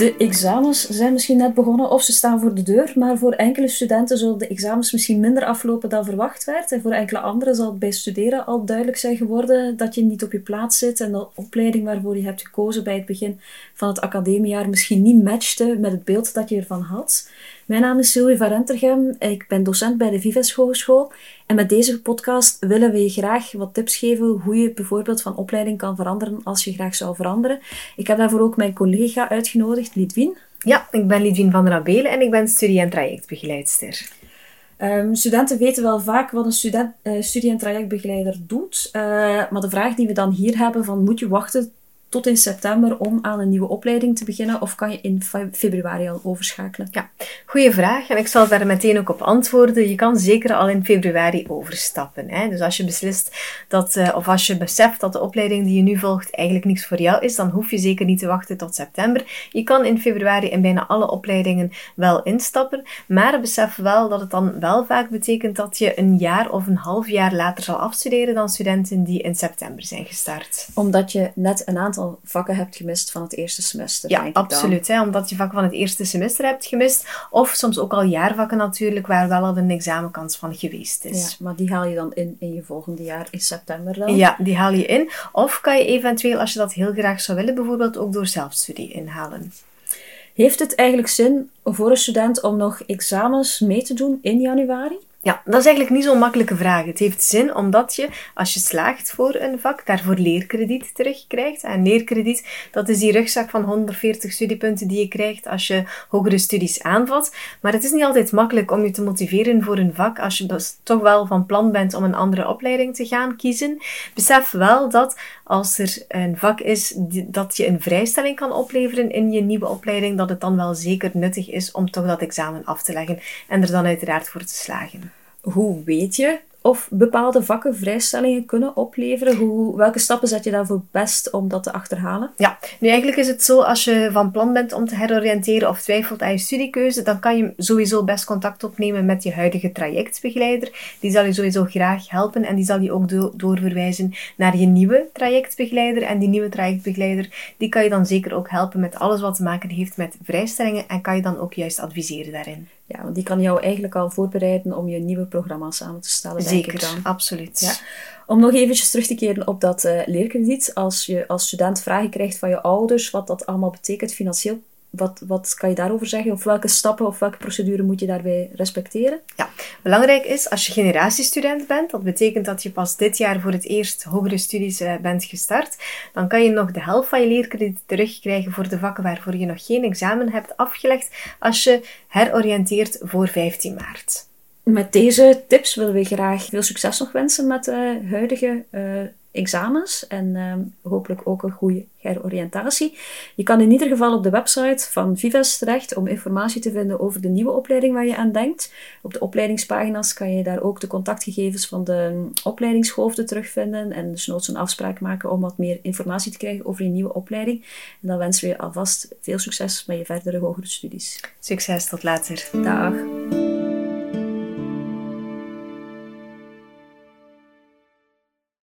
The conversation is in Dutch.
De examens zijn misschien net begonnen of ze staan voor de deur, maar voor enkele studenten zullen de examens misschien minder aflopen dan verwacht werd. En voor enkele anderen zal het bij studeren al duidelijk zijn geworden dat je niet op je plaats zit en de opleiding waarvoor je hebt gekozen bij het begin van het academiejaar misschien niet matchte met het beeld dat je ervan had. Mijn naam is Sylvie van Rentergem, ik ben docent bij de Vives Hogeschool en met deze podcast willen we je graag wat tips geven hoe je bijvoorbeeld van opleiding kan veranderen als je graag zou veranderen. Ik heb daarvoor ook mijn collega uitgenodigd, Lidwien. Ja, ik ben Lidwien van der Abelen en ik ben studie- en trajectbegeleidster. Um, studenten weten wel vaak wat een student, uh, studie- en trajectbegeleider doet. Uh, maar de vraag die we dan hier hebben van moet je wachten tot in september om aan een nieuwe opleiding te beginnen of kan je in februari al overschakelen? Ja, goede vraag en ik zal daar meteen ook op antwoorden. Je kan zeker al in februari overstappen. Hè? Dus als je beslist dat, uh, of als je beseft dat de opleiding die je nu volgt eigenlijk niks voor jou is, dan hoef je zeker niet te wachten tot september. Je kan in februari in bijna alle opleidingen wel instappen, maar besef wel dat het dan wel vaak betekent dat je een jaar of een half jaar later zal afstuderen dan studenten die in september zijn gestart. Omdat je net een aantal vakken hebt gemist van het eerste semester. Ja, absoluut. Hè, omdat je vakken van het eerste semester hebt gemist. Of soms ook al jaarvakken natuurlijk, waar wel al een examenkans van geweest is. Ja, maar die haal je dan in in je volgende jaar in september dan? Ja, die haal je in. Of kan je eventueel, als je dat heel graag zou willen, bijvoorbeeld ook door zelfstudie inhalen. Heeft het eigenlijk zin voor een student om nog examens mee te doen in januari? Ja, dat is eigenlijk niet zo'n makkelijke vraag. Het heeft zin omdat je, als je slaagt voor een vak, daarvoor leerkrediet terugkrijgt. En leerkrediet, dat is die rugzak van 140 studiepunten die je krijgt als je hogere studies aanvat. Maar het is niet altijd makkelijk om je te motiveren voor een vak als je dus toch wel van plan bent om een andere opleiding te gaan kiezen. Besef wel dat als er een vak is dat je een vrijstelling kan opleveren in je nieuwe opleiding, dat het dan wel zeker nuttig is om toch dat examen af te leggen en er dan uiteraard voor te slagen. Hoe weet je of bepaalde vakken vrijstellingen kunnen opleveren? Hoe, welke stappen zet je daarvoor best om dat te achterhalen? Ja, nu eigenlijk is het zo, als je van plan bent om te heroriënteren of twijfelt aan je studiekeuze, dan kan je sowieso best contact opnemen met je huidige trajectbegeleider. Die zal je sowieso graag helpen en die zal je ook do doorverwijzen naar je nieuwe trajectbegeleider. En die nieuwe trajectbegeleider, die kan je dan zeker ook helpen met alles wat te maken heeft met vrijstellingen en kan je dan ook juist adviseren daarin. Ja, want die kan jou eigenlijk al voorbereiden om je nieuwe programma samen te stellen. Zeker, dan. absoluut. Ja. Om nog eventjes terug te keren op dat uh, leerkrediet. Als je als student vragen krijgt van je ouders, wat dat allemaal betekent financieel, wat, wat kan je daarover zeggen? Of welke stappen of welke procedure moet je daarbij respecteren? Ja, belangrijk is als je generatiestudent bent, dat betekent dat je pas dit jaar voor het eerst hogere studies uh, bent gestart, dan kan je nog de helft van je leerkrediet terugkrijgen voor de vakken waarvoor je nog geen examen hebt afgelegd als je heroriënteert voor 15 maart. Met deze tips willen we graag veel succes nog wensen met de huidige uh, examens en uh, hopelijk ook een goede heroriëntatie. Je kan in ieder geval op de website van Vives terecht om informatie te vinden over de nieuwe opleiding waar je aan denkt. Op de opleidingspagina's kan je daar ook de contactgegevens van de opleidingshoofden terugvinden en dus noods een afspraak maken om wat meer informatie te krijgen over je nieuwe opleiding. En dan wensen we je alvast veel succes met je verdere hogere studies. Succes, tot later. Dag.